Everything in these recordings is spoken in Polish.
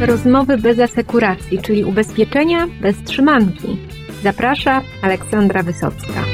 Rozmowy bez asekuracji, czyli ubezpieczenia bez trzymanki. Zaprasza Aleksandra Wysocka.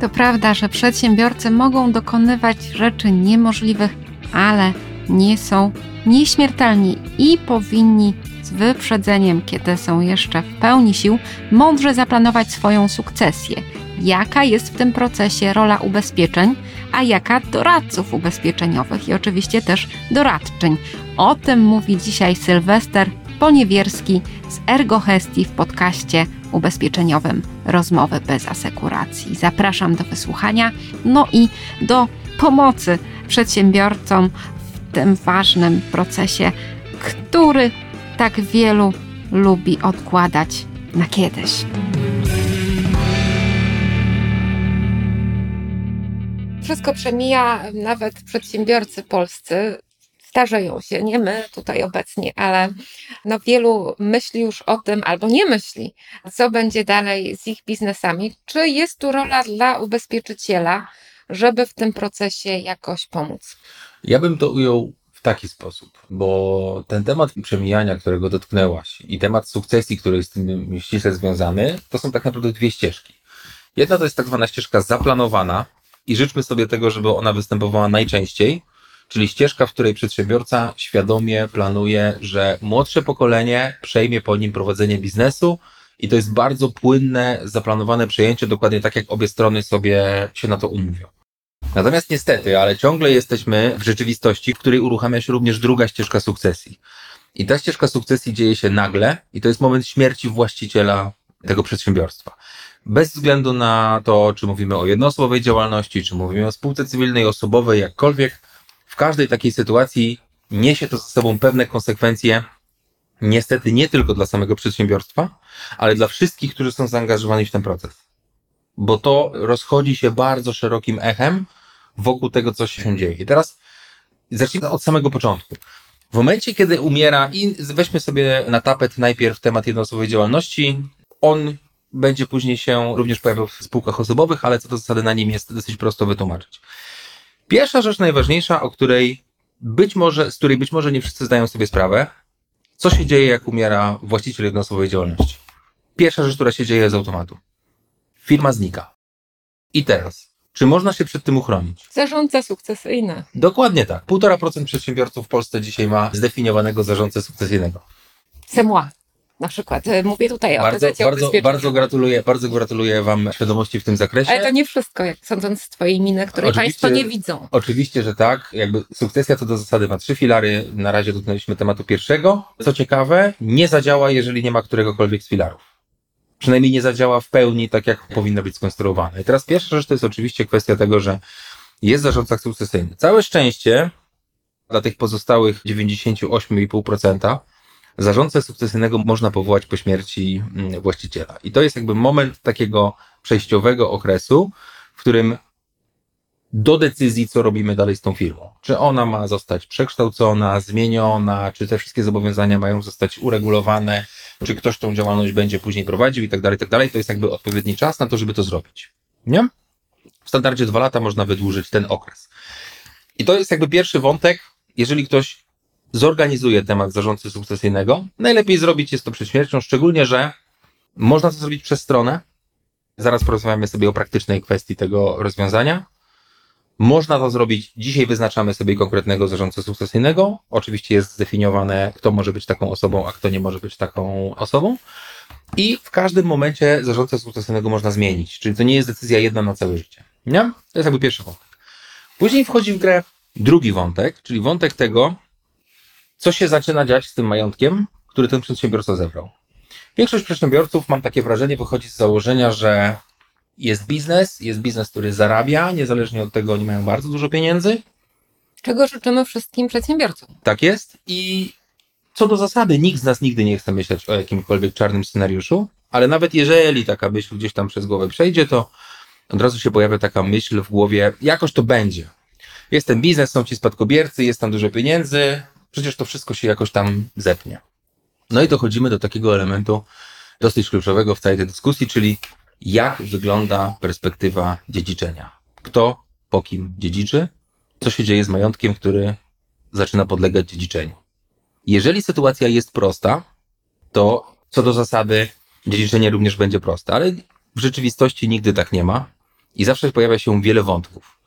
To prawda, że przedsiębiorcy mogą dokonywać rzeczy niemożliwych, ale nie są nieśmiertelni i powinni z wyprzedzeniem, kiedy są jeszcze w pełni sił, mądrze zaplanować swoją sukcesję. Jaka jest w tym procesie rola ubezpieczeń, a jaka doradców ubezpieczeniowych i oczywiście też doradczyń. O tym mówi dzisiaj Sylwester Poniewierski z Ergohestii w podcaście ubezpieczeniowym Rozmowy bez asekuracji. Zapraszam do wysłuchania, no i do pomocy przedsiębiorcom w tym ważnym procesie, który tak wielu lubi odkładać na kiedyś. Wszystko przemija, nawet przedsiębiorcy polscy starzeją się, nie my tutaj obecnie, ale no wielu myśli już o tym, albo nie myśli, co będzie dalej z ich biznesami. Czy jest tu rola dla ubezpieczyciela, żeby w tym procesie jakoś pomóc? Ja bym to ujął w taki sposób, bo ten temat przemijania, którego dotknęłaś i temat sukcesji, który jest z tym ściśle związany, to są tak naprawdę dwie ścieżki. Jedna to jest tak zwana ścieżka zaplanowana i życzmy sobie tego, żeby ona występowała najczęściej, czyli ścieżka, w której przedsiębiorca świadomie planuje, że młodsze pokolenie przejmie po nim prowadzenie biznesu i to jest bardzo płynne, zaplanowane przejęcie, dokładnie tak jak obie strony sobie się na to umówią. Natomiast niestety, ale ciągle jesteśmy w rzeczywistości, w której uruchamia się również druga ścieżka sukcesji. I ta ścieżka sukcesji dzieje się nagle i to jest moment śmierci właściciela tego przedsiębiorstwa. Bez względu na to, czy mówimy o jednoosobowej działalności, czy mówimy o spółce cywilnej, osobowej, jakkolwiek, w każdej takiej sytuacji niesie to ze sobą pewne konsekwencje, niestety nie tylko dla samego przedsiębiorstwa, ale dla wszystkich, którzy są zaangażowani w ten proces. Bo to rozchodzi się bardzo szerokim echem wokół tego, co się dzieje. I teraz zacznijmy od samego początku. W momencie, kiedy umiera, i weźmy sobie na tapet najpierw temat jednoosobowej działalności, on będzie później się również pojawiał w spółkach osobowych, ale co do zasady na nim jest dosyć prosto wytłumaczyć. Pierwsza rzecz najważniejsza, o której być może, z której być może nie wszyscy zdają sobie sprawę, co się dzieje, jak umiera właściciel jednoosobowej działalności. Pierwsza rzecz, która się dzieje z automatu. Firma znika. I teraz, czy można się przed tym uchronić? Zarządca sukcesyjny. Dokładnie tak. 1,5% przedsiębiorców w Polsce dzisiaj ma zdefiniowanego zarządcę sukcesyjnego. Semła. Na przykład. E, mówię tutaj Bardzo, o bardzo, bardzo gratuluję, bardzo gratuluję Wam świadomości w tym zakresie. Ale to nie wszystko, jak sądząc z Twojej miny, której Oczywiście- Państwo nie widzą. Oczywiście, że tak. Jakby sukcesja co do zasady ma trzy filary. Na razie dotknęliśmy tematu pierwszego. Co ciekawe, nie zadziała, jeżeli nie ma któregokolwiek z filarów. Przynajmniej nie zadziała w pełni tak, jak powinno być skonstruowane. I teraz pierwsza rzecz to jest oczywiście kwestia tego, że jest zarządca sukcesyjny. Całe szczęście dla tych pozostałych 98,5% zarządcę sukcesyjnego można powołać po śmierci mm, właściciela. I to jest jakby moment takiego przejściowego okresu, w którym do decyzji, co robimy dalej z tą firmą. Czy ona ma zostać przekształcona, zmieniona, czy te wszystkie zobowiązania mają zostać uregulowane, czy ktoś tą działalność będzie później prowadził i tak dalej, tak dalej. To jest jakby odpowiedni czas na to, żeby to zrobić. Nie? W standardzie dwa lata można wydłużyć ten okres. I to jest jakby pierwszy wątek. Jeżeli ktoś zorganizuje temat zarządcy sukcesyjnego, najlepiej zrobić jest to przed śmiercią, szczególnie, że można to zrobić przez stronę. Zaraz porozmawiamy sobie o praktycznej kwestii tego rozwiązania. Można to zrobić. Dzisiaj wyznaczamy sobie konkretnego zarządcę sukcesyjnego. Oczywiście jest zdefiniowane, kto może być taką osobą, a kto nie może być taką osobą. I w każdym momencie zarządcę sukcesyjnego można zmienić. Czyli to nie jest decyzja jedna na całe życie. Nie? To jest jakby pierwszy wątek. Później wchodzi w grę drugi wątek, czyli wątek tego, co się zaczyna dziać z tym majątkiem, który ten przedsiębiorca zebrał. Większość przedsiębiorców, mam takie wrażenie, wychodzi z założenia, że jest biznes, jest biznes, który zarabia, niezależnie od tego oni mają bardzo dużo pieniędzy. Czego życzymy wszystkim przedsiębiorcom? Tak jest. I co do zasady, nikt z nas nigdy nie chce myśleć o jakimkolwiek czarnym scenariuszu, ale nawet jeżeli taka myśl gdzieś tam przez głowę przejdzie, to od razu się pojawia taka myśl w głowie, jakoś to będzie. Jest ten biznes, są ci spadkobiercy, jest tam dużo pieniędzy, przecież to wszystko się jakoś tam zepnie. No i dochodzimy do takiego elementu dosyć kluczowego w całej tej dyskusji, czyli jak wygląda perspektywa dziedziczenia. Kto po kim dziedziczy, co się dzieje z majątkiem, który zaczyna podlegać dziedziczeniu. Jeżeli sytuacja jest prosta, to co do zasady dziedziczenie również będzie proste, ale w rzeczywistości nigdy tak nie ma i zawsze pojawia się wiele wątków.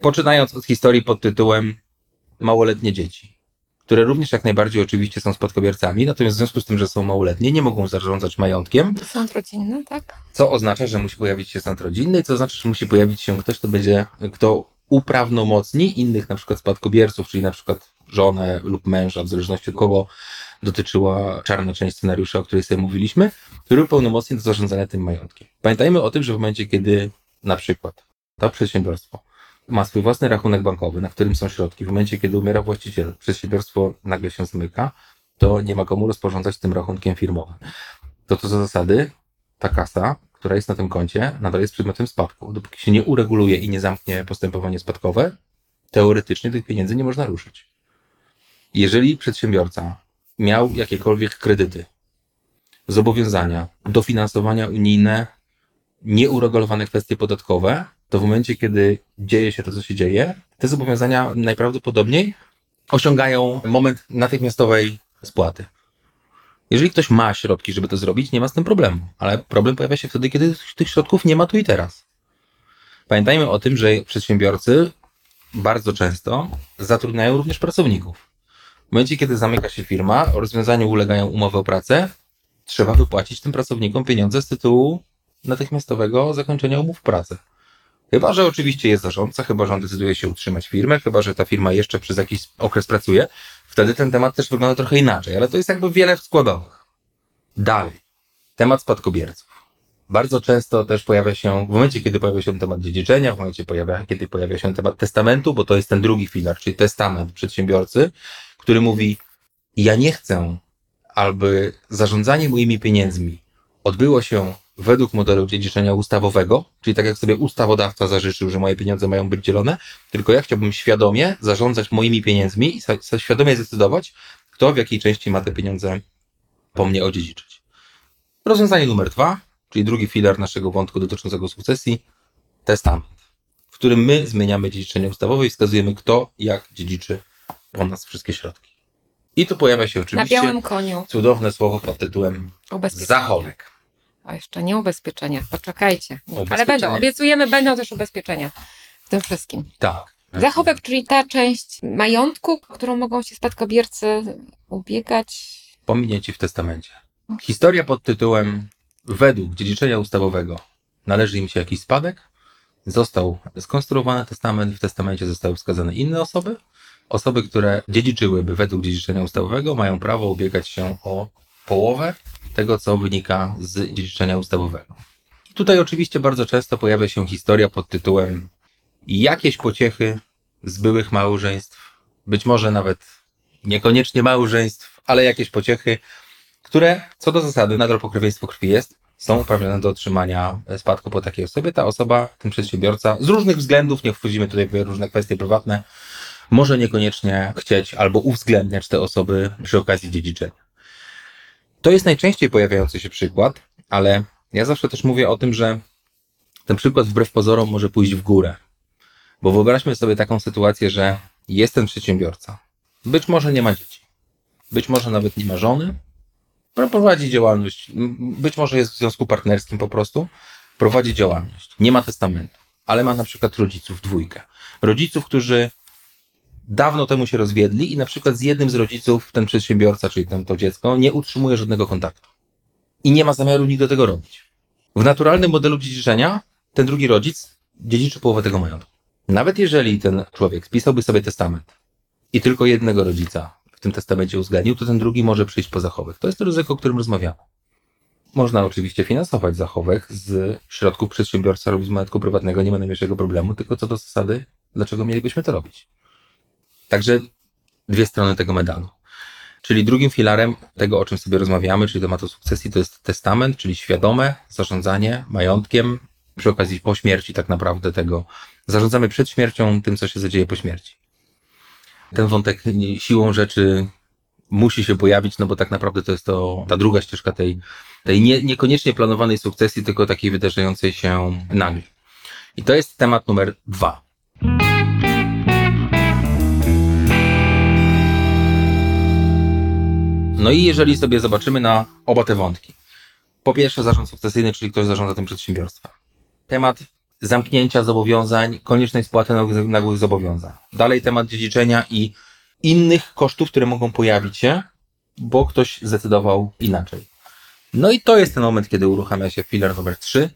Poczynając od historii pod tytułem małoletnie dzieci, które również jak najbardziej oczywiście są spadkobiercami, natomiast w związku z tym, że są małoletnie, nie mogą zarządzać majątkiem, Sąd rodzinny, tak? co oznacza, że musi pojawić się sąd rodzinny, co oznacza, że musi pojawić się ktoś, kto będzie, kto uprawnomocni innych na przykład spadkobierców, czyli na przykład żonę lub męża, w zależności od kogo dotyczyła czarna część scenariusza, o której sobie mówiliśmy, który upełnomocni do zarządzania tym majątkiem. Pamiętajmy o tym, że w momencie, kiedy na przykład to przedsiębiorstwo ma swój własny rachunek bankowy, na którym są środki, w momencie, kiedy umiera właściciel, przedsiębiorstwo nagle się zmyka, to nie ma komu rozporządzać tym rachunkiem firmowym. To to za zasady ta kasa, która jest na tym koncie, nadal jest przedmiotem spadku. Dopóki się nie ureguluje i nie zamknie postępowanie spadkowe, teoretycznie tych pieniędzy nie można ruszyć. Jeżeli przedsiębiorca miał jakiekolwiek kredyty, zobowiązania, dofinansowania unijne, nieuregulowane kwestie podatkowe, to w momencie, kiedy dzieje się to, co się dzieje, te zobowiązania najprawdopodobniej osiągają moment natychmiastowej spłaty. Jeżeli ktoś ma środki, żeby to zrobić, nie ma z tym problemu, ale problem pojawia się wtedy, kiedy tych środków nie ma tu i teraz. Pamiętajmy o tym, że przedsiębiorcy bardzo często zatrudniają również pracowników. W momencie, kiedy zamyka się firma, rozwiązaniu ulegają umowy o pracę, trzeba wypłacić tym pracownikom pieniądze z tytułu natychmiastowego zakończenia umów pracy. Chyba, że oczywiście jest zarządca, chyba, że on decyduje się utrzymać firmę, chyba, że ta firma jeszcze przez jakiś okres pracuje, wtedy ten temat też wygląda trochę inaczej, ale to jest jakby wiele składowych. Dalej. Temat spadkobierców. Bardzo często też pojawia się, w momencie, kiedy pojawia się temat dziedziczenia, w momencie, pojawia, kiedy pojawia się temat testamentu, bo to jest ten drugi filar, czyli testament przedsiębiorcy, który mówi, ja nie chcę, aby zarządzanie moimi pieniędzmi odbyło się według modelu dziedziczenia ustawowego, czyli tak jak sobie ustawodawca zażyczył, że moje pieniądze mają być dzielone, tylko ja chciałbym świadomie zarządzać moimi pieniędzmi i świadomie zdecydować, kto w jakiej części ma te pieniądze po mnie odziedziczyć. Rozwiązanie numer dwa, czyli drugi filar naszego wątku dotyczącego sukcesji, testament, w którym my zmieniamy dziedziczenie ustawowe i wskazujemy, kto jak dziedziczy po nas wszystkie środki. I tu pojawia się oczywiście cudowne słowo pod tytułem Ubezpieczenie. A jeszcze nie ubezpieczenia. Poczekajcie. Nie, Ale będą, obiecujemy, będą też ubezpieczenia w tym wszystkim. Tak. Zachowek, czyli ta część majątku, którą mogą się spadkobiercy ubiegać. pominięci w testamencie. Historia pod tytułem Według dziedziczenia ustawowego należy im się jakiś spadek. Został skonstruowany testament, w testamencie zostały wskazane inne osoby. Osoby, które dziedziczyłyby według dziedziczenia ustawowego, mają prawo ubiegać się o połowę tego, co wynika z dziedziczenia ustawowego. I tutaj oczywiście bardzo często pojawia się historia pod tytułem jakieś pociechy z byłych małżeństw, być może nawet niekoniecznie małżeństw, ale jakieś pociechy, które co do zasady, nadal pokrewieństwo krwi jest, są uprawnione do otrzymania spadku po takiej osobie. Ta osoba, ten przedsiębiorca, z różnych względów, nie wchodzimy tutaj w różne kwestie prywatne, może niekoniecznie chcieć albo uwzględniać te osoby przy okazji dziedziczenia. To jest najczęściej pojawiający się przykład, ale ja zawsze też mówię o tym, że ten przykład wbrew pozorom może pójść w górę. Bo wyobraźmy sobie taką sytuację, że jest ten przedsiębiorca. Być może nie ma dzieci. Być może nawet nie ma żony. Prowadzi działalność. Być może jest w związku partnerskim po prostu. Prowadzi działalność. Nie ma testamentu. Ale ma na przykład rodziców dwójkę. Rodziców, którzy dawno temu się rozwiedli i na przykład z jednym z rodziców ten przedsiębiorca, czyli ten, to dziecko, nie utrzymuje żadnego kontaktu. I nie ma zamiaru nigdy tego robić. W naturalnym modelu dziedziczenia ten drugi rodzic dziedziczy połowę tego majątku. Nawet jeżeli ten człowiek spisałby sobie testament i tylko jednego rodzica w tym testamencie uwzględnił, to ten drugi może przyjść po zachowek. To jest to ryzyko, o którym rozmawiamy. Można oczywiście finansować zachowek z środków przedsiębiorca lub z majątku prywatnego, nie ma najmniejszego problemu, tylko co do zasady, dlaczego mielibyśmy to robić? Także dwie strony tego medalu. Czyli drugim filarem tego, o czym sobie rozmawiamy, czyli tematu sukcesji, to jest testament, czyli świadome zarządzanie majątkiem przy okazji po śmierci tak naprawdę tego. Zarządzamy przed śmiercią tym, co się zadzieje po śmierci. Ten wątek siłą rzeczy musi się pojawić, no bo tak naprawdę to jest to ta druga ścieżka tej, tej nie, niekoniecznie planowanej sukcesji, tylko takiej wydarzającej się nagle. I to jest temat numer dwa. No i jeżeli sobie zobaczymy na oba te wątki. Po pierwsze zarząd sukcesyjny, czyli ktoś zarządza tym przedsiębiorstwem. Temat zamknięcia zobowiązań, koniecznej spłaty nagłych- zobowiązań. Dalej temat dziedziczenia i innych kosztów, które mogą pojawić się, bo ktoś zdecydował inaczej. No i to jest ten moment, kiedy uruchamia się filar numer 3,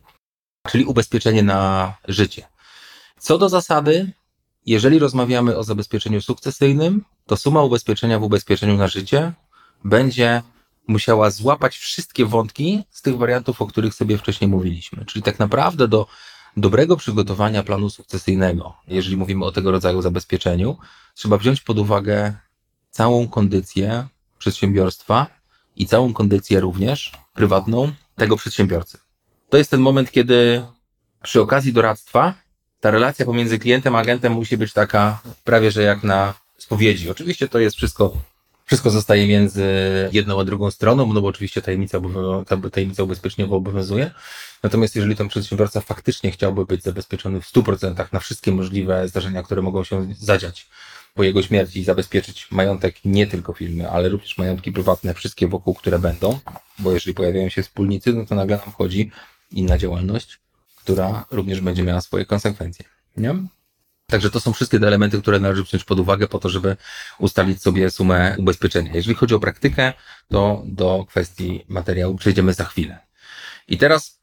czyli ubezpieczenie na życie. Co do zasady, jeżeli rozmawiamy o zabezpieczeniu sukcesyjnym, to suma ubezpieczenia w ubezpieczeniu na życie będzie musiała złapać wszystkie wątki z tych wariantów, o których sobie wcześniej mówiliśmy. Czyli tak naprawdę do dobrego przygotowania planu sukcesyjnego, jeżeli mówimy o tego rodzaju zabezpieczeniu, trzeba wziąć pod uwagę całą kondycję przedsiębiorstwa i całą kondycję również prywatną tego przedsiębiorcy. To jest ten moment, kiedy przy okazji doradztwa ta relacja pomiędzy klientem a agentem musi być taka prawie, że jak na spowiedzi. Oczywiście to jest wszystko, wszystko zostaje między jedną a drugą stroną, no bo oczywiście tajemnica, ta- tajemnica ubezpieczeniowa obowiązuje. Natomiast jeżeli ten przedsiębiorca faktycznie chciałby być zabezpieczony w 100% na wszystkie możliwe zdarzenia, które mogą się zadziać po jego śmierci i zabezpieczyć majątek nie tylko firmy, ale również majątki prywatne, wszystkie wokół, które będą, bo jeżeli pojawiają się wspólnicy, no to nagle nam wchodzi inna działalność, która również będzie miała swoje konsekwencje. Nie? Także to są wszystkie te elementy, które należy wziąć pod uwagę po to, żeby ustalić sobie sumę ubezpieczenia. Jeżeli chodzi o praktykę, to do kwestii materiału przejdziemy za chwilę. I teraz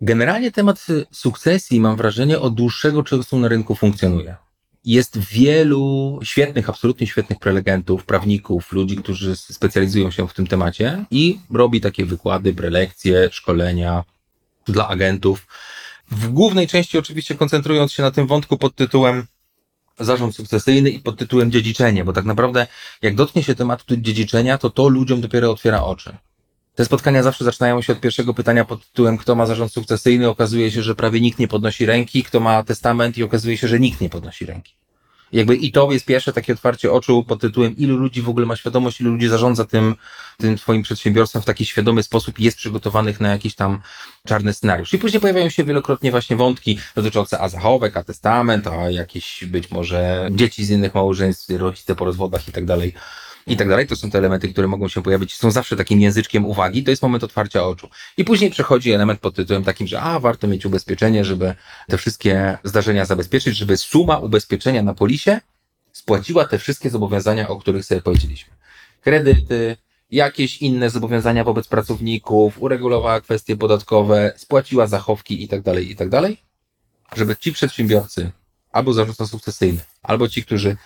generalnie temat sukcesji, mam wrażenie, od dłuższego czasu na rynku funkcjonuje. Jest wielu świetnych, absolutnie świetnych prelegentów, prawników, ludzi, którzy specjalizują się w tym temacie i robi takie wykłady, prelekcje, szkolenia dla agentów. W głównej części oczywiście koncentrując się na tym wątku pod tytułem zarząd sukcesyjny i pod tytułem dziedziczenie, bo tak naprawdę jak dotknie się tematu dziedziczenia, to to ludziom dopiero otwiera oczy. Te spotkania zawsze zaczynają się od pierwszego pytania pod tytułem, kto ma zarząd sukcesyjny. Okazuje się, że prawie nikt nie podnosi ręki, kto ma testament i okazuje się, że nikt nie podnosi ręki. Jakby i to jest pierwsze takie otwarcie oczu pod tytułem, ilu ludzi w ogóle ma świadomość, ilu ludzi zarządza tym, tym twoim przedsiębiorstwem w taki świadomy sposób i jest przygotowanych na jakiś tam czarny scenariusz. I później pojawiają się wielokrotnie właśnie wątki dotyczące a zachowek, a testament, a jakieś być może dzieci z innych małżeństw, rodzice po rozwodach i tak dalej i tak dalej. To są te elementy, które mogą się pojawić, są zawsze takim języczkiem uwagi. To jest moment otwarcia oczu. I później przechodzi element pod tytułem takim, że a, warto mieć ubezpieczenie, żeby te wszystkie zdarzenia zabezpieczyć, żeby suma ubezpieczenia na polisie spłaciła te wszystkie zobowiązania, o których sobie powiedzieliśmy. Kredyty, jakieś inne zobowiązania wobec pracowników, uregulowała kwestie podatkowe, spłaciła zachowki i tak dalej, i tak dalej. Żeby ci przedsiębiorcy, albo zarządca sukcesyjny, albo ci, którzy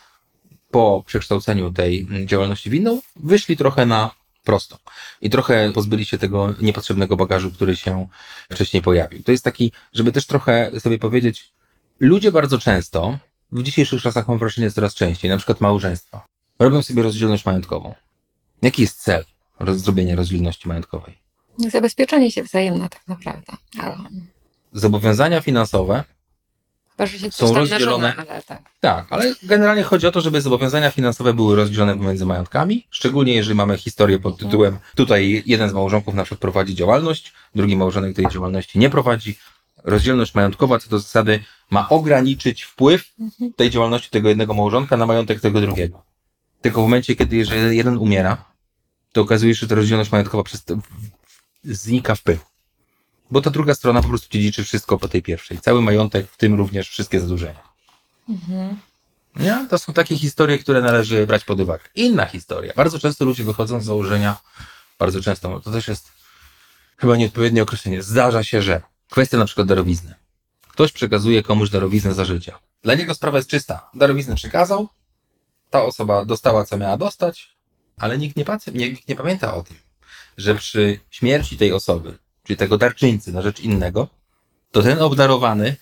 po przekształceniu tej działalności w inną, wyszli trochę na prosto. I trochę pozbyli się tego niepotrzebnego bagażu, który się wcześniej pojawił. To jest taki, żeby też trochę sobie powiedzieć, ludzie bardzo często, w dzisiejszych czasach mam wrażenie coraz częściej, na przykład małżeństwa, robią sobie rozdzielność majątkową. Jaki jest cel zrobienia rozdzielności majątkowej? Zabezpieczenie się wzajemne tak naprawdę. Ale, Zobowiązania finansowe chyba, że się Są rozdzielone. ale tak. Tak, ale generalnie chodzi o to, żeby zobowiązania finansowe były rozdzielone pomiędzy majątkami, szczególnie jeżeli mamy historię pod tytułem tutaj jeden z małżonków na przykład prowadzi działalność, drugi małżonek tej działalności nie prowadzi. Rozdzielność majątkowa co do zasady ma ograniczyć wpływ tej działalności tego jednego małżonka na majątek tego drugiego. Tylko w momencie, kiedy jeżeli jeden umiera, to okazuje się, że ta rozdzielność majątkowa przez to znika w pył. Bo ta druga strona po prostu dziedziczy wszystko po tej pierwszej. Cały majątek, w tym również wszystkie zadłużenia. Mhm. Nie? To są takie historie, które należy brać pod uwagę. Inna historia. Bardzo często ludzie wychodzą z założenia, bardzo często, to też jest chyba nieodpowiednie określenie. Zdarza się, że kwestia na przykład darowizny. Ktoś przekazuje komuś darowiznę za życia. Dla niego sprawa jest czysta. Darowiznę przekazał, ta osoba dostała, co miała dostać, ale nikt nie, nikt nie pamięta o tym, że przy śmierci tej osoby, czyli tego darczyńcy na rzecz innego, to ten obdarowany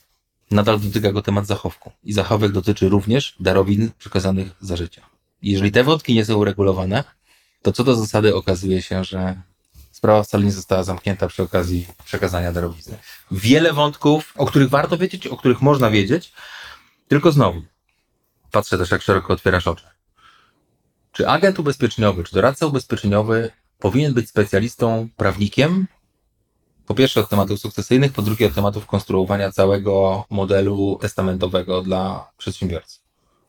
nadal dotyka go temat zachowku. I zachowek dotyczy również darowizn przekazanych za życia. Jeżeli te wątki nie są uregulowane, to co do zasady okazuje się, że sprawa wcale nie została zamknięta przy okazji przekazania darowizny. Wiele wątków, o których warto wiedzieć, o których można wiedzieć, tylko znowu, patrzę też jak szeroko otwierasz oczy. Czy agent ubezpieczeniowy, czy doradca ubezpieczeniowy powinien być specjalistą, prawnikiem, po pierwsze od tematów sukcesyjnych, po drugie od tematów konstruowania całego modelu testamentowego dla przedsiębiorcy.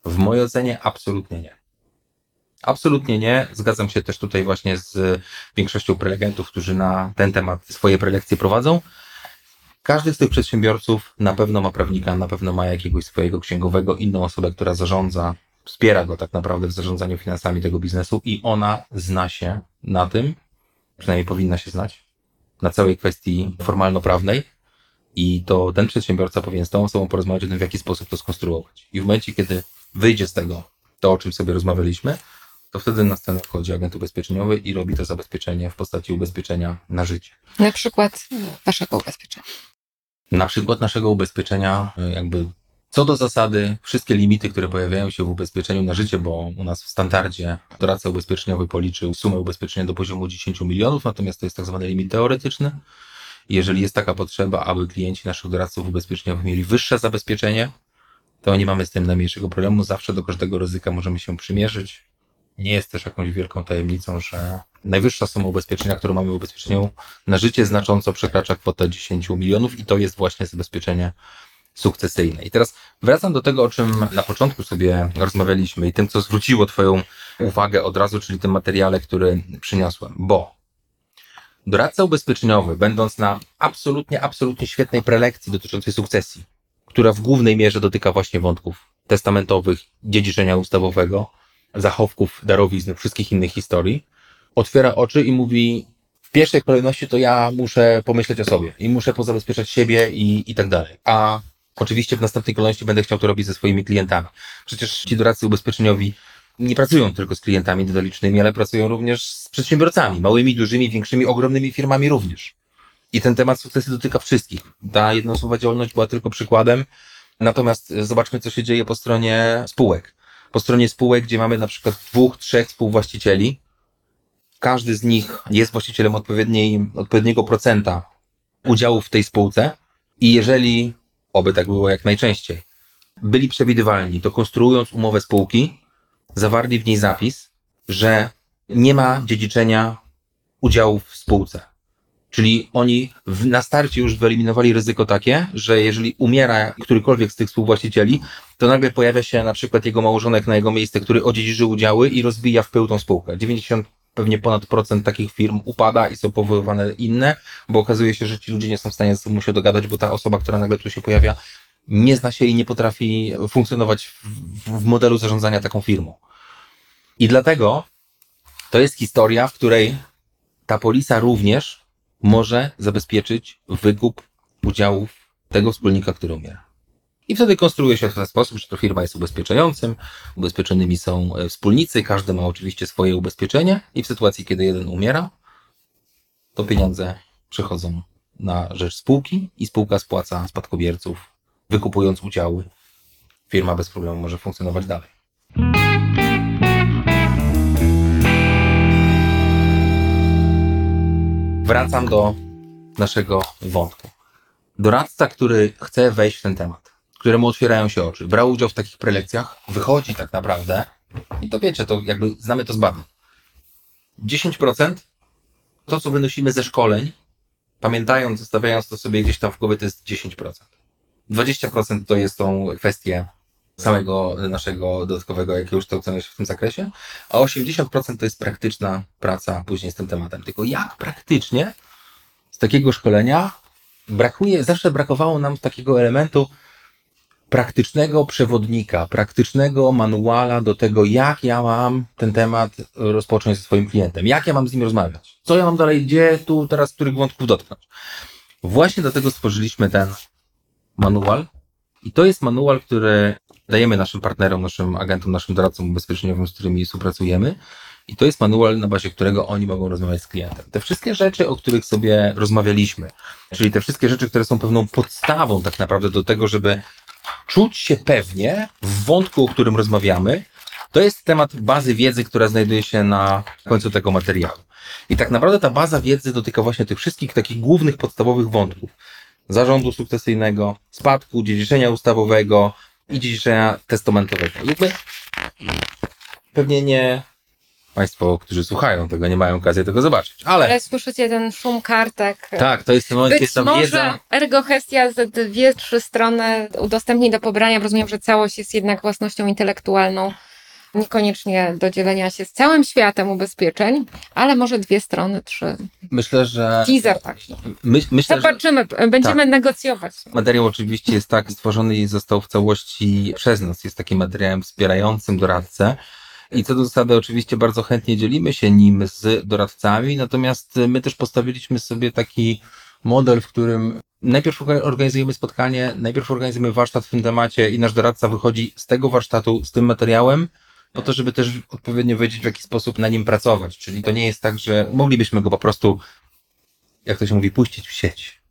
W mojej ocenie absolutnie nie. Absolutnie nie. Zgadzam się też tutaj właśnie z większością prelegentów, którzy na ten temat swoje prelekcje prowadzą. Każdy z tych przedsiębiorców na pewno ma prawnika, na pewno ma jakiegoś swojego księgowego, inną osobę, która zarządza, wspiera go tak naprawdę w zarządzaniu finansami tego biznesu i ona zna się na tym, przynajmniej powinna się znać, na całej kwestii formalno-prawnej. I to ten przedsiębiorca powinien z tą osobą porozmawiać o tym, w jaki sposób to skonstruować. I w momencie, kiedy wyjdzie z tego to, o czym sobie rozmawialiśmy, to wtedy na scenę wchodzi agent ubezpieczeniowy i robi to zabezpieczenie w postaci ubezpieczenia na życie. Na przykład waszego ubezpieczenia. Na przykład naszego ubezpieczenia, y, jakby co do zasady, wszystkie limity, które pojawiają się w ubezpieczeniu na życie, bo u nas w standardzie doradca ubezpieczeniowy policzył sumę ubezpieczenia do poziomu 10 milionów, natomiast to jest tak zwany limit teoretyczny. Jeżeli jest taka potrzeba, aby klienci naszych doradców ubezpieczeniowych mieli wyższe zabezpieczenie, to nie mamy z tym najmniejszego problemu. Zawsze do każdego ryzyka możemy się przymierzyć. Nie jest też jakąś wielką tajemnicą, że najwyższa suma ubezpieczenia, którą mamy w ubezpieczeniu na życie, znacząco przekracza kwotę 10 milionów i to jest właśnie zabezpieczenie sukcesyjne. I teraz wracam do tego, o czym na początku sobie rozmawialiśmy i tym, co zwróciło Twoją uwagę od razu, czyli tym materiale, który przyniosłem, bo doradca ubezpieczeniowy, będąc na absolutnie, absolutnie świetnej prelekcji dotyczącej sukcesji, która w głównej mierze dotyka właśnie wątków testamentowych, dziedziczenia ustawowego, zachowków, darowizn, wszystkich innych historii, otwiera oczy i mówi, w pierwszej kolejności to ja muszę pomyśleć o sobie i muszę pozabezpieczać siebie i, i tak dalej. A oczywiście w następnej kolejności będę chciał to robić ze swoimi klientami. Przecież ci doradcy ubezpieczeniowi nie pracują tylko z klientami detalicznymi, ale pracują również z przedsiębiorcami, małymi, dużymi, większymi, ogromnymi firmami również. I ten temat sukcesy dotyka wszystkich. Ta jednoosobowa działalność była tylko przykładem. Natomiast zobaczmy, co się dzieje po stronie spółek. Po stronie spółek, gdzie mamy na przykład dwóch, trzech współwłaścicieli, każdy z nich jest właścicielem odpowiedniej, odpowiedniego procenta udziałów w tej spółce i jeżeli, oby tak było jak najczęściej, byli przewidywalni, to konstruując umowę spółki, zawarli w niej zapis, że nie ma dziedziczenia udziałów w spółce. Czyli oni w, na starcie już wyeliminowali ryzyko takie, że jeżeli umiera którykolwiek z tych współwłaścicieli, to nagle pojawia się na przykład jego małżonek na jego miejsce, który odziedziczy udziały i rozbija w pył tą spółkę. 90 pewnie ponad procent takich firm upada i są powoływane inne, bo okazuje się, że ci ludzie nie są w stanie ze sobą się dogadać, bo ta osoba, która nagle tu się pojawia, nie zna się i nie potrafi funkcjonować w, w modelu zarządzania taką firmą. I dlatego to jest historia, w której ta polisa również może zabezpieczyć wykup udziałów tego wspólnika, który umiera. I wtedy konstruuje się w ten sposób, że to firma jest ubezpieczającym, ubezpieczonymi są e, wspólnicy, każdy ma oczywiście swoje ubezpieczenie i w sytuacji, kiedy jeden umiera, to pieniądze przychodzą na rzecz spółki i spółka spłaca spadkobierców, wykupując udziały. Firma bez problemu może funkcjonować dalej. Wracam do naszego wątku. Doradca, który chce wejść w ten temat, któremu otwierają się oczy, brał udział w takich prelekcjach, wychodzi tak naprawdę i to wiecie, to jakby znamy to z badań. 10% to, co wynosimy ze szkoleń, pamiętając, zostawiając to sobie gdzieś tam w głowie, to jest 10%. 20% to jest tą kwestię samego naszego dodatkowego jakiegoś kształcenia się w tym zakresie, a 80% to jest praktyczna praca później z tym tematem. Tylko jak praktycznie z takiego szkolenia brakuje, zawsze brakowało nam takiego elementu praktycznego przewodnika, praktycznego manuala do tego, jak ja mam ten temat rozpocząć ze swoim klientem, jak ja mam z nim rozmawiać, co ja mam dalej, gdzie tu teraz których wątków dotknąć. Właśnie dlatego stworzyliśmy ten manual i to jest manual, który dajemy naszym partnerom, naszym agentom, naszym doradcom ubezpieczeniowym, z którymi współpracujemy. I to jest manual, na bazie którego oni mogą rozmawiać z klientem. Te wszystkie rzeczy, o których sobie rozmawialiśmy, czyli te wszystkie rzeczy, które są pewną podstawą tak naprawdę do tego, żeby czuć się pewnie w wątku, o którym rozmawiamy, to jest temat bazy wiedzy, która znajduje się na końcu tego materiału. I tak naprawdę ta baza wiedzy dotyka właśnie tych wszystkich takich głównych, podstawowych wątków. Zarządu sukcesyjnego, spadku, dziedziczenia ustawowego, i dziedziczenia testamentowego. Jakby pewnie nie Państwo, którzy słuchają tego, nie mają okazji tego zobaczyć, ale... Ale słyszycie ten szum kartek. Tak, to jest ten moment, Być kiedy ta może wiedza... Ergo Hestia ze dwie, trzy strony udostępni do pobrania. Rozumiem, że całość jest jednak własnością intelektualną Niekoniecznie do dzielenia się z całym światem ubezpieczeń, ale może dwie strony, trzy. Myślę, że. Teaser taki. My, myślę, że Zobaczymy, będziemy Tak. negocjować. materiał oczywiście jest tak stworzony i został w całości przez nas. Jest takim materiałem wspierającym doradcę. I co do zasady, oczywiście bardzo chętnie dzielimy się nim z doradcami, natomiast my też postawiliśmy sobie taki model, w którym najpierw orga- organizujemy spotkanie, najpierw organizujemy warsztat w tym temacie i nasz doradca wychodzi z tego warsztatu z tym materiałem, po to, żeby też odpowiednio wiedzieć, w jaki sposób na nim pracować. Czyli to nie jest tak, że moglibyśmy go po prostu, jak to się mówi, puścić w sieć.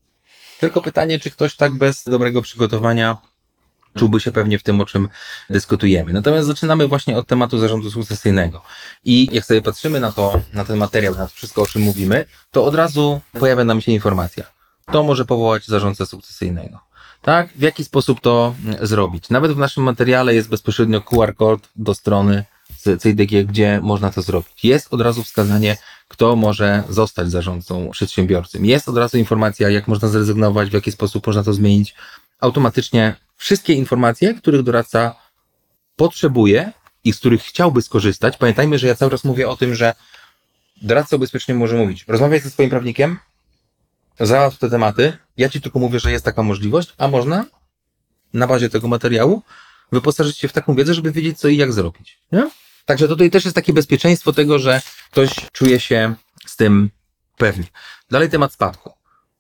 Tylko pytanie, czy ktoś tak bez dobrego przygotowania czułby się pewnie w tym, o czym dyskutujemy. Natomiast zaczynamy właśnie od tematu zarządu sukcesyjnego. I jak sobie patrzymy na to, na ten materiał, na to wszystko, o czym mówimy, to od razu pojawia nam się informacja. Kto może powołać zarządcę sukcesyjnego? Tak? W jaki sposób to zrobić? Nawet w naszym materiale jest bezpośrednio QR code do strony z CIDG, gdzie można to zrobić. Jest od razu wskazanie, kto może zostać zarządcą przedsiębiorcy. Jest od razu informacja, jak można zrezygnować, w jaki sposób można to zmienić. Automatycznie wszystkie informacje, których doradca potrzebuje i z których chciałby skorzystać. Pamiętajmy, że ja cały czas mówię o tym, że doradca ubezpieczeniowy może mówić, rozmawiaj ze swoim prawnikiem, załatw te tematy, ja ci tylko mówię, że jest taka możliwość, a można na bazie tego materiału wyposażyć się w taką wiedzę, żeby wiedzieć, co i jak zrobić. Nie? Także tutaj też jest takie bezpieczeństwo tego, że ktoś czuje się z tym pewnie. Dalej temat spadku.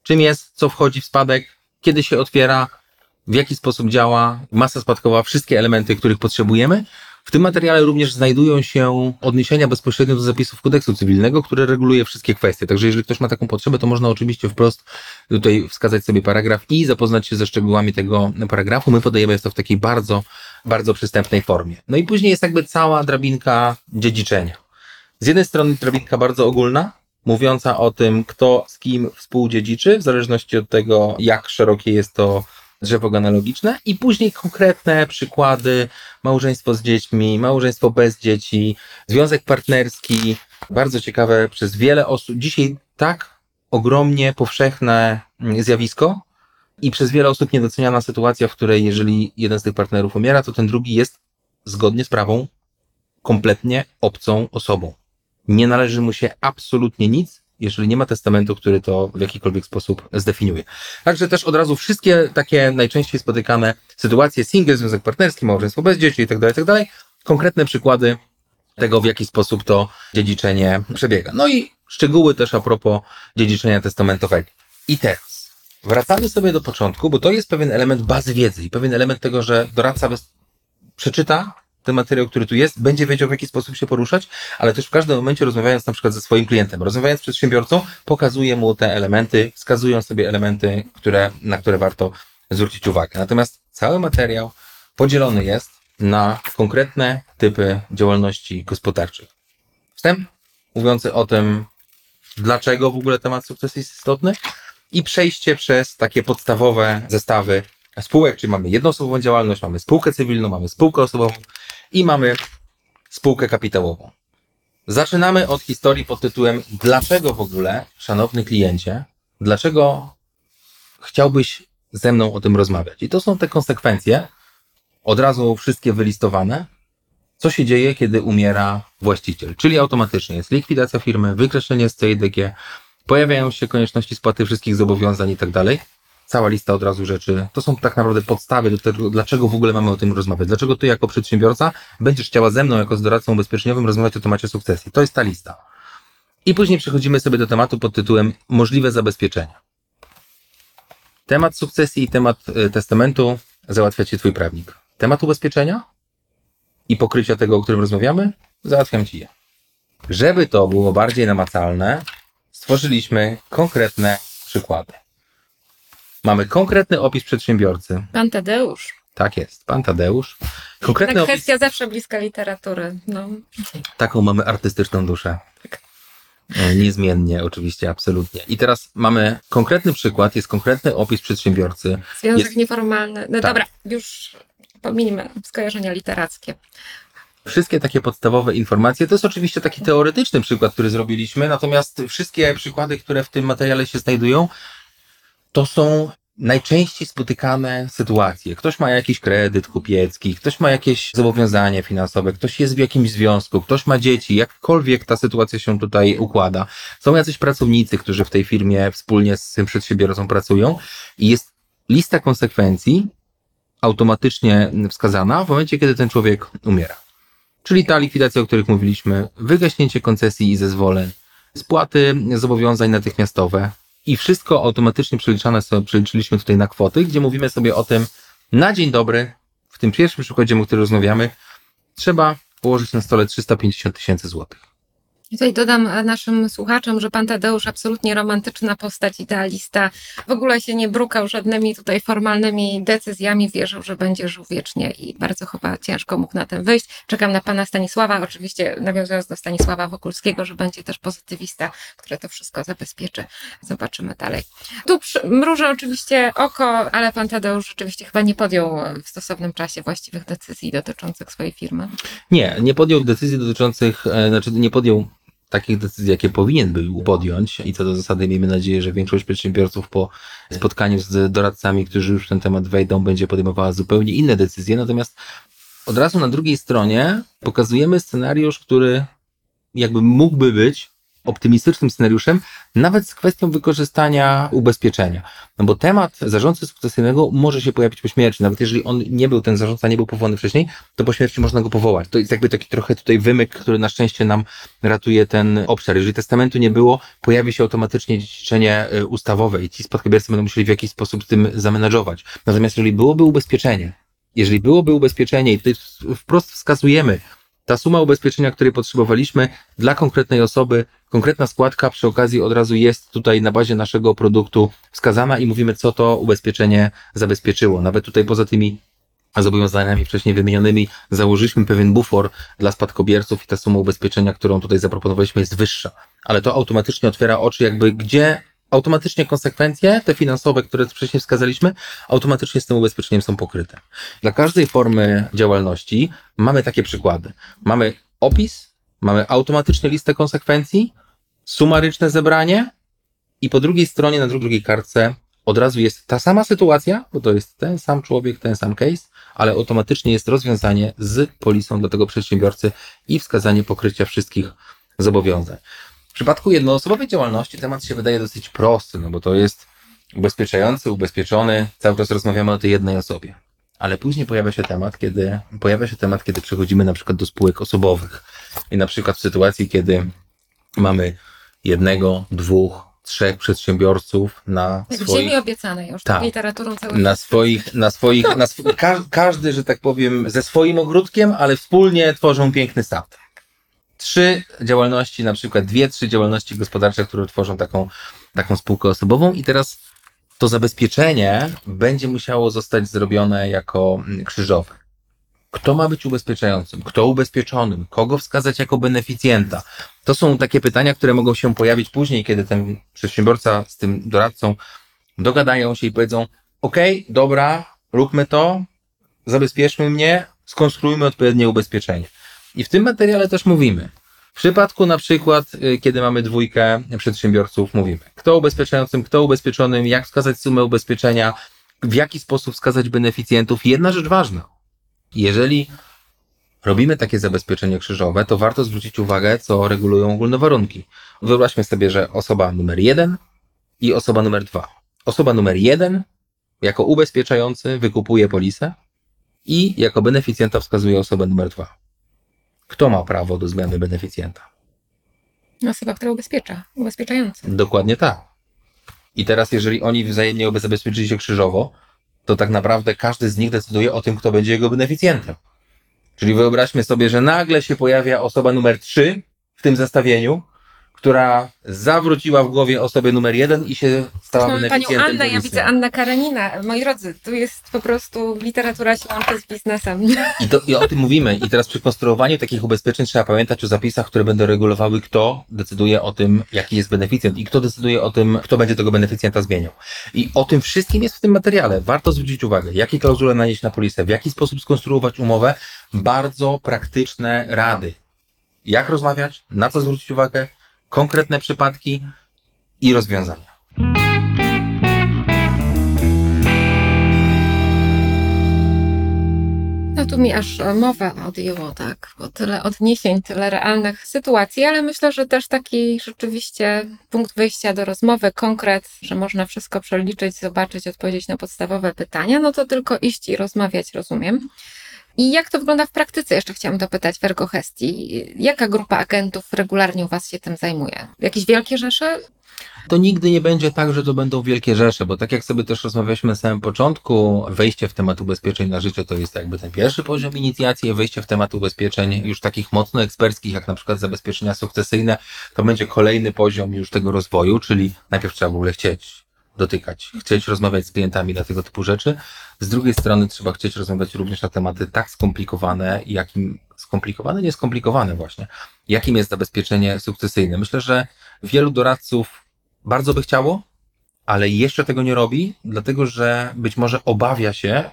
Czym jest, co wchodzi w spadek, kiedy się otwiera, w jaki sposób działa masa spadkowa, wszystkie elementy, których potrzebujemy. W tym materiale również znajdują się odniesienia bezpośrednio do zapisów kodeksu cywilnego, które reguluje wszystkie kwestie. Także jeżeli ktoś ma taką potrzebę, to można oczywiście wprost tutaj wskazać sobie paragraf i zapoznać się ze szczegółami tego paragrafu. My podajemy to w takiej bardzo, bardzo przystępnej formie. No i później jest jakby cała drabinka dziedziczenia. Z jednej strony drabinka bardzo ogólna, mówiąca o tym, kto z kim współdziedziczy, w zależności od tego, jak szerokie jest to drzewo genealogiczne i później konkretne przykłady, małżeństwo z dziećmi, małżeństwo bez dzieci, związek partnerski, bardzo ciekawe przez wiele osób. Dzisiaj tak ogromnie powszechne mm, zjawisko i przez wiele osób niedoceniana sytuacja, w której jeżeli jeden z tych partnerów umiera, to ten drugi jest zgodnie z prawą kompletnie obcą osobą. Nie należy mu się absolutnie nic, jeżeli nie ma testamentu, który to w jakikolwiek sposób zdefiniuje. Także też od razu wszystkie takie najczęściej spotykane sytuacje, single, związek partnerski, małżeństwo bez dzieci itd., itd., konkretne przykłady tego, w jaki sposób to dziedziczenie przebiega. No i szczegóły też a propos dziedziczenia testamentowego. I teraz wracamy sobie do początku, bo to jest pewien element bazy wiedzy i pewien element tego, że doradca bez... przeczyta ten materiał, który tu jest, będzie wiedział, w jaki sposób się poruszać, ale też w każdym momencie rozmawiając na przykład ze swoim klientem, rozmawiając z przedsiębiorcą, pokazuje mu te elementy, wskazują sobie elementy, które, na które warto zwrócić uwagę. Natomiast cały materiał podzielony jest na konkretne typy działalności gospodarczych. Wstęp mówiący o tym, dlaczego w ogóle temat sukcesu jest istotny i przejście przez takie podstawowe zestawy spółek, czyli mamy jednoosobową działalność, mamy spółkę cywilną, mamy spółkę osobową i mamy spółkę kapitałową. Zaczynamy od historii pod tytułem Dlaczego w ogóle, szanowny kliencie, dlaczego chciałbyś ze mną o tym rozmawiać? I to są te konsekwencje, od razu wszystkie wylistowane, co się dzieje, kiedy umiera właściciel. Czyli automatycznie jest likwidacja firmy, wykreślenie z CIDG, pojawiają się konieczności spłaty wszystkich zobowiązań i tak dalej. Cała lista od razu rzeczy. To są tak naprawdę podstawy do tego, dlaczego w ogóle mamy o tym rozmawiać. Dlaczego ty jako przedsiębiorca będziesz chciała ze mną jako z doradcą ubezpieczeniowym rozmawiać o temacie sukcesji. To jest ta lista. I później przechodzimy sobie do tematu pod tytułem możliwe zabezpieczenia. Temat sukcesji i temat y, testamentu załatwia ci twój prawnik. Temat ubezpieczenia i pokrycia tego, o którym rozmawiamy, załatwiam ci je. Żeby to było bardziej namacalne, stworzyliśmy konkretne przykłady. Mamy konkretny opis przedsiębiorcy. Pan Tadeusz. Tak jest, pan Tadeusz. Konkretny Ta opis, kwestia zawsze bliska literatury. No. taką mamy artystyczną duszę. E, Niezmiennie, oczywiście, absolutnie. I teraz mamy konkretny przykład, jest konkretny opis przedsiębiorcy. Związek Jest- nieformalny. No Tak. dobra, już pominijmy skojarzenia literackie. Wszystkie takie podstawowe informacje, to jest oczywiście taki teoretyczny przykład, który zrobiliśmy, natomiast wszystkie przykłady, które w tym materiale się znajdują, to są najczęściej spotykane sytuacje. Ktoś ma jakiś kredyt kupiecki, ktoś ma jakieś zobowiązanie finansowe, ktoś jest w jakimś związku, ktoś ma dzieci, jakkolwiek ta sytuacja się tutaj układa. Są jacyś pracownicy, którzy w tej firmie wspólnie z tym przedsiębiorcą pracują i jest lista konsekwencji automatycznie wskazana w momencie, kiedy ten człowiek umiera. Czyli ta likwidacja, o których mówiliśmy, wygaśnięcie koncesji i zezwoleń, spłaty zobowiązań natychmiastowe, i wszystko automatycznie przeliczane sobie, przeliczyliśmy tutaj na kwoty, gdzie mówimy sobie o tym, na dzień dobry, w tym pierwszym przykładzie, o którym rozmawiamy, trzeba położyć na stole 350 tysięcy złotych. Tutaj dodam e, naszym słuchaczom, że pan Tadeusz absolutnie romantyczna postać, idealista, w ogóle się nie brukał żadnymi tutaj formalnymi decyzjami, wierzył, że będzie żył wiecznie i bardzo chyba ciężko mógł na tym wyjść. Czekam na pana Stanisława, oczywiście nawiązując do Stanisława Wokulskiego, że będzie też pozytywista, który to wszystko zabezpieczy. Zobaczymy dalej. Tu mrużę oczywiście oko, ale pan Tadeusz rzeczywiście chyba nie podjął w stosownym czasie właściwych decyzji dotyczących swojej firmy. Nie, nie podjął decyzji dotyczących, e, znaczy nie podjął takich decyzji, jakie powinien był podjąć i co do zasady miejmy nadzieję, że większość przedsiębiorców po spotkaniu z doradcami, którzy już w ten temat wejdą, będzie podejmowała zupełnie inne decyzje. Natomiast od razu na drugiej stronie pokazujemy scenariusz, który jakby mógłby być optymistycznym scenariuszem, nawet z kwestią wykorzystania ubezpieczenia. No bo temat zarządcy sukcesyjnego może się pojawić po śmierci. Nawet jeżeli on nie był, ten zarządca nie był powołany wcześniej, to po śmierci można go powołać. To jest jakby taki trochę tutaj wymyk, który na szczęście nam ratuje ten obszar. Jeżeli testamentu nie było, pojawi się automatycznie dziedziczenie y, ustawowe i ci spadkobiercy będą musieli w jakiś sposób z tym zamenadżować. Natomiast jeżeli byłoby ubezpieczenie, jeżeli byłoby ubezpieczenie i tutaj wprost wskazujemy, ta suma ubezpieczenia, której potrzebowaliśmy dla konkretnej osoby, konkretna składka przy okazji od razu jest tutaj na bazie naszego produktu wskazana i mówimy, co to ubezpieczenie zabezpieczyło. Nawet tutaj poza tymi zobowiązaniami wcześniej wymienionymi założyliśmy pewien bufor dla spadkobierców i ta suma ubezpieczenia, którą tutaj zaproponowaliśmy jest wyższa. Ale to automatycznie otwiera oczy jakby gdzie automatycznie konsekwencje, te finansowe, które wcześniej wskazaliśmy, automatycznie z tym ubezpieczeniem są pokryte. Dla każdej formy działalności mamy takie przykłady. Mamy opis, mamy automatycznie listę konsekwencji, sumaryczne zebranie i po drugiej stronie, na drugiej kartce od razu jest ta sama sytuacja, bo to jest ten sam człowiek, ten sam case, ale automatycznie jest rozwiązanie z polisą dla tego przedsiębiorcy i wskazanie pokrycia wszystkich zobowiązań. W przypadku jednoosobowej działalności temat się wydaje dosyć prosty, no bo to jest ubezpieczający, ubezpieczony, cały czas rozmawiamy o tej jednej osobie. Ale później pojawia się temat, kiedy pojawia się temat, kiedy przechodzimy na przykład do spółek osobowych. I na przykład w sytuacji, kiedy mamy jednego, dwóch, trzech przedsiębiorców na Jak swoich... ziemi obiecanej, już tak, literaturą cały na swoich, na swoich, na sw... Ka każdy, że tak powiem, ze swoim ogródkiem, ale wspólnie tworzą piękny statek trzy działalności, na przykład dwie, trzy działalności gospodarcze, które tworzą taką, taką spółkę osobową i teraz to zabezpieczenie będzie musiało zostać zrobione jako mm, krzyżowe. Kto ma być ubezpieczającym? Kto ubezpieczonym? Kogo wskazać jako beneficjenta? To są takie pytania, które mogą się pojawić później, kiedy ten przedsiębiorca z tym doradcą dogadają się i powiedzą: OK, dobra, róbmy to, zabezpieczmy mnie, skonstruujmy odpowiednie ubezpieczenie. I w tym materiale też mówimy. W przypadku na przykład, y, kiedy mamy dwójkę przedsiębiorców, mówimy, kto ubezpieczającym, kto ubezpieczonym, jak wskazać sumę ubezpieczenia, w jaki sposób wskazać beneficjentów. Jedna rzecz ważna. Jeżeli robimy takie zabezpieczenie krzyżowe, to warto zwrócić uwagę, co regulują ogólne warunki. Wyobraźmy sobie, że osoba numer jeden i osoba numer dwa. Osoba numer jeden jako ubezpieczający wykupuje polisę i jako beneficjenta wskazuje osobę numer dwa. Kto ma prawo do zmiany beneficjenta? Osoba, która ubezpiecza, ubezpieczający. Dokładnie tak. I teraz, jeżeli oni wzajemnie zabezpieczyli się krzyżowo, to tak naprawdę każdy z nich decyduje o tym, kto będzie jego beneficjentem. Czyli wyobraźmy sobie, że nagle się pojawia osoba numer 3 w tym zestawieniu, która zawróciła w głowie osobę numer jeden i się stała Mamy beneficjentem. Panią Annę, ja widzę Anna Karenina. Moi drodzy, tu jest po prostu literatura się łączy z biznesem. I, to, I o tym mówimy. I teraz przy konstruowaniu takich ubezpieczeń trzeba pamiętać o zapisach, które będą regulowały, kto decyduje o tym, jaki jest beneficjent i kto decyduje o tym, kto będzie tego beneficjenta zmieniał. I o tym wszystkim jest w tym materiale. Warto zwrócić uwagę, jakie klauzule nanieść na polisę, w jaki sposób skonstruować umowę. Bardzo praktyczne rady. Jak rozmawiać, na co zwrócić uwagę, konkretne przypadki i rozwiązania. No tu mi aż mowę odjęło, tak, bo tyle odniesień, tyle realnych sytuacji, ale myślę, że też taki rzeczywiście punkt wyjścia do rozmowy, konkret, że można wszystko przeliczyć, zobaczyć, odpowiedzieć na podstawowe pytania, no to tylko iść i rozmawiać, rozumiem. I jak to wygląda w praktyce? Jeszcze chciałam dopytać w Ergohestii. Jaka grupa agentów regularnie u Was się tym zajmuje? Jakieś wielkie rzesze? To nigdy nie będzie tak, że to będą wielkie rzesze, bo tak jak sobie też rozmawialiśmy na samym początku, wejście w temat ubezpieczeń na życie to jest jakby ten pierwszy poziom inicjacji, wejście w temat ubezpieczeń już takich mocno eksperckich, jak na przykład zabezpieczenia sukcesyjne, to będzie kolejny poziom już tego rozwoju, czyli najpierw trzeba w ogóle chcieć dotykać, chcieć rozmawiać z klientami na tego typu rzeczy. Z drugiej strony trzeba chcieć rozmawiać również na tematy tak skomplikowane, jakim skomplikowane, nie skomplikowane właśnie, jakim jest zabezpieczenie sukcesyjne. Myślę, że wielu doradców bardzo by chciało, ale jeszcze tego nie robi, dlatego że być może obawia się,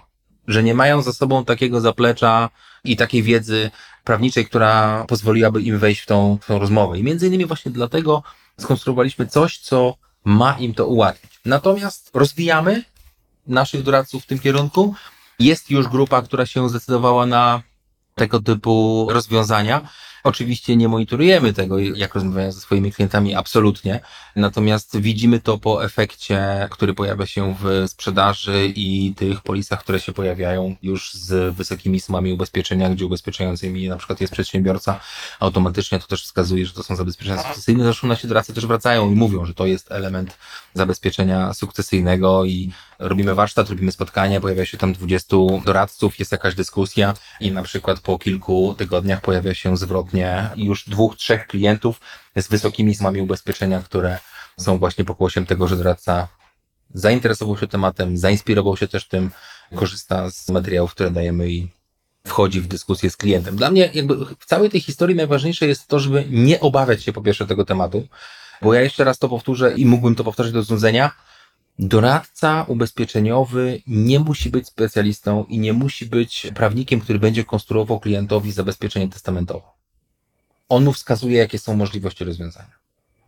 że nie mają za sobą takiego zaplecza i takiej wiedzy prawniczej, która pozwoliłaby im wejść w tą, w tą rozmowę. I między innymi właśnie dlatego skonstruowaliśmy coś, co ma im to ułatwić. Natomiast rozwijamy naszych doradców w tym kierunku. Jest już grupa, która się zdecydowała na tego typu rozwiązania. Oczywiście nie monitorujemy tego, jak rozmawiają ze swoimi klientami, absolutnie. Natomiast widzimy to po efekcie, który pojawia się w sprzedaży i tych polisach, które się pojawiają już z wysokimi sumami ubezpieczenia, gdzie ubezpieczającymi na przykład jest przedsiębiorca, automatycznie to też wskazuje, że to są zabezpieczenia sukcesyjne. Zresztą nasi doradcy też wracają i mówią, że to jest element zabezpieczenia sukcesyjnego i robimy warsztat, robimy spotkanie, pojawia się tam 20 doradców, jest jakaś dyskusja i na przykład po kilku tygodniach pojawia się zwrotnie już dwóch, trzech klientów z wysokimi sumami ubezpieczenia, które są właśnie pokłosiem tego, że doradca zainteresował się tematem, zainspirował się też tym, korzysta z materiałów, które dajemy i wchodzi w dyskusję z klientem. Dla mnie jakby w całej tej historii najważniejsze jest to, żeby nie obawiać się po pierwsze tego tematu, bo ja jeszcze raz to powtórzę i mógłbym to powtórzyć do znudzenia. Doradca ubezpieczeniowy nie musi być specjalistą i nie musi być prawnikiem, który będzie konstruował klientowi zabezpieczenie testamentowe. On mu wskazuje, jakie są możliwości rozwiązania.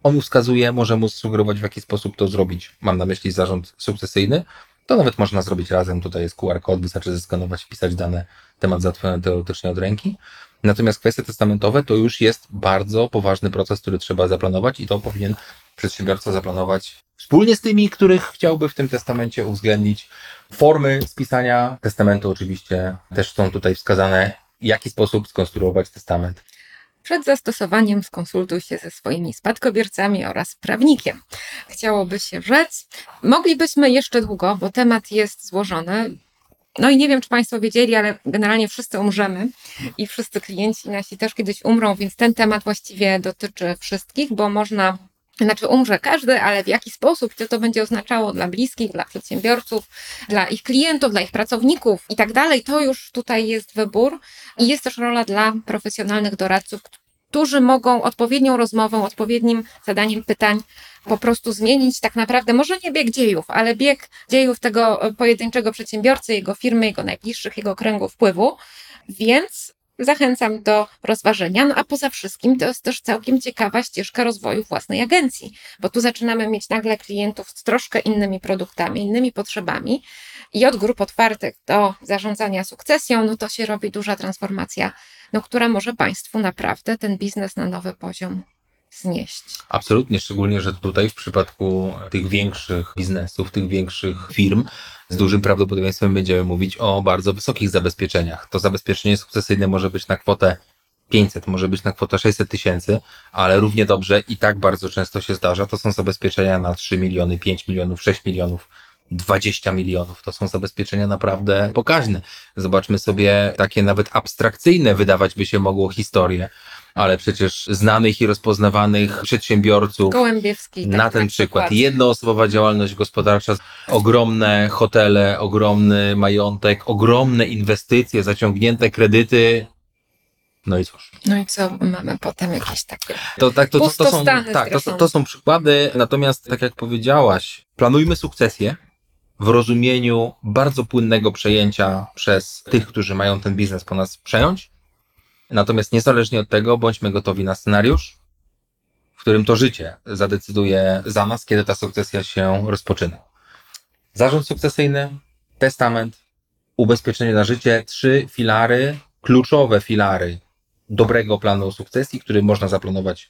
On mu wskazuje, może mu sugerować, w jaki sposób to zrobić. Mam na myśli zarząd sukcesyjny. To nawet można zrobić razem. Tutaj jest QR kod, wystarczy zeskanować, wpisać dane, temat załatwiony teoretycznie od ręki. Natomiast kwestie testamentowe to już jest bardzo poważny proces, który trzeba zaplanować i to powinien przedsiębiorca zaplanować wspólnie z tymi, których chciałby w tym testamencie uwzględnić. Formy spisania testamentu oczywiście też są tutaj wskazane, w jaki sposób skonstruować testament. Przed zastosowaniem skonsultuj się ze swoimi spadkobiercami oraz prawnikiem. Chciałoby się rzec. Moglibyśmy jeszcze długo, bo temat jest złożony. No i nie wiem, czy Państwo wiedzieli, ale generalnie wszyscy umrzemy i wszyscy klienci nasi też kiedyś umrą, więc ten temat właściwie dotyczy wszystkich, bo można znaczy umrze każdy, ale w jaki sposób, co to będzie oznaczało dla bliskich, dla przedsiębiorców, dla ich klientów, dla ich pracowników i tak dalej, to już tutaj jest wybór i jest też rola dla profesjonalnych doradców, którzy mogą odpowiednią rozmową, odpowiednim zadaniem pytań po prostu zmienić tak naprawdę, może nie bieg dziejów, ale bieg dziejów tego pojedynczego przedsiębiorcy, jego firmy, jego najbliższych, jego kręgu wpływu. Więc zachęcam do rozważenia. No a poza wszystkim to jest też całkiem ciekawa ścieżka rozwoju własnej agencji, bo tu zaczynamy mieć nagle klientów z troszkę innymi produktami, innymi potrzebami i od grup otwartych do zarządzania sukcesją, no to się robi duża transformacja, no, która może Państwu naprawdę ten biznes na nowy poziom znieść. Absolutnie, szczególnie, że tutaj w przypadku tych większych biznesów, tych większych firm, z dużym prawdopodobieństwem będziemy mówić o bardzo wysokich zabezpieczeniach. To zabezpieczenie sukcesyjne może być na kwotę 500, może być na kwotę 600 tysięcy, ale równie dobrze i tak bardzo często się zdarza, to są zabezpieczenia na 3 miliony, 5 milionów, 6 milionów. 20 milionów. To są zabezpieczenia naprawdę pokaźne. Zobaczmy sobie takie nawet abstrakcyjne, wydawać by się mogło historie, ale przecież znanych i rozpoznawanych przedsiębiorców. Gołębiewski. Tak, na ten przykład. przykład. Jednoosobowa działalność gospodarcza, ogromne hotele, ogromny majątek, ogromne inwestycje, zaciągnięte kredyty. No i cóż. No i co mamy potem jakieś takie. To, tak, to, to, to, są, tak, to, to są przykłady. Natomiast, tak jak powiedziałaś, planujmy sukcesję w rozumieniu bardzo płynnego przejęcia przez tych, którzy mają ten biznes po nas przejąć. Natomiast niezależnie od tego, bądźmy gotowi na scenariusz, w którym to życie zadecyduje za nas, kiedy ta sukcesja się rozpoczyna. Zarząd sukcesyjny, testament, ubezpieczenie na życie, trzy filary, kluczowe filary dobrego planu sukcesji, który można zaplanować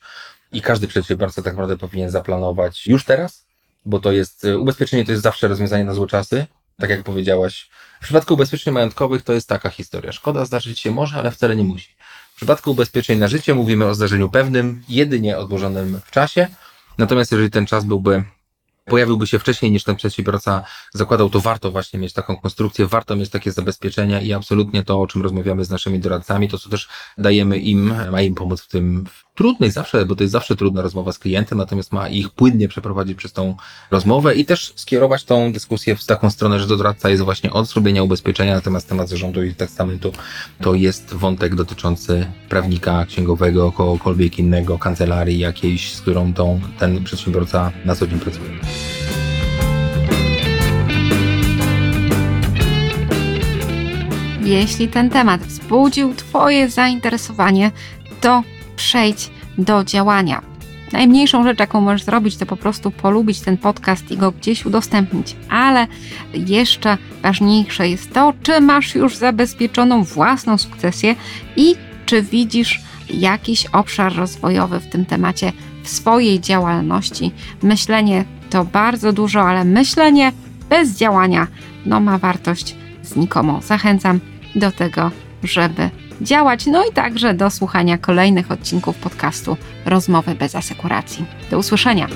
i każdy przedsiębiorca tak naprawdę powinien zaplanować już teraz, bo to jest, y, ubezpieczenie to jest zawsze rozwiązanie na złe czasy, tak jak powiedziałaś. W przypadku ubezpieczeń majątkowych to jest taka historia. Szkoda zdarzyć się może, ale wcale nie musi. W przypadku ubezpieczeń na życie mówimy o zdarzeniu pewnym, jedynie odłożonym w czasie. Natomiast jeżeli ten czas byłby pojawiłby się wcześniej niż ten przedsiębiorca zakładał, to warto właśnie mieć taką konstrukcję, warto mieć takie zabezpieczenia i absolutnie to, o czym rozmawiamy z naszymi doradcami, to co też dajemy im, ma im pomóc w tym trudnej zawsze, bo to jest zawsze trudna rozmowa z klientem, natomiast ma ich płynnie przeprowadzić przez tą rozmowę i też skierować tą dyskusję w taką stronę, że doradca jest właśnie od zrobienia ubezpieczenia, natomiast temat zarządu i testamentu to jest wątek dotyczący prawnika księgowego, kogokolwiek innego, kancelarii jakiejś, z którą tą, ten przedsiębiorca na co dzień pracuje. Jeśli ten temat wzbudził Twoje zainteresowanie, to przejdź do działania. Najmniejszą rzecz, jaką możesz zrobić, to po prostu polubić ten podcast i go gdzieś udostępnić. Ale jeszcze ważniejsze jest to, czy masz już zabezpieczoną własną sukcesję i czy widzisz jakiś obszar rozwojowy w tym temacie w swojej działalności. Myślenie to bardzo dużo, ale myślenie bez działania no, ma wartość znikomo. Zachęcam do tego, żeby działać, no i także do słuchania kolejnych odcinków podcastu Rozmowy bez asekuracji. Do usłyszenia.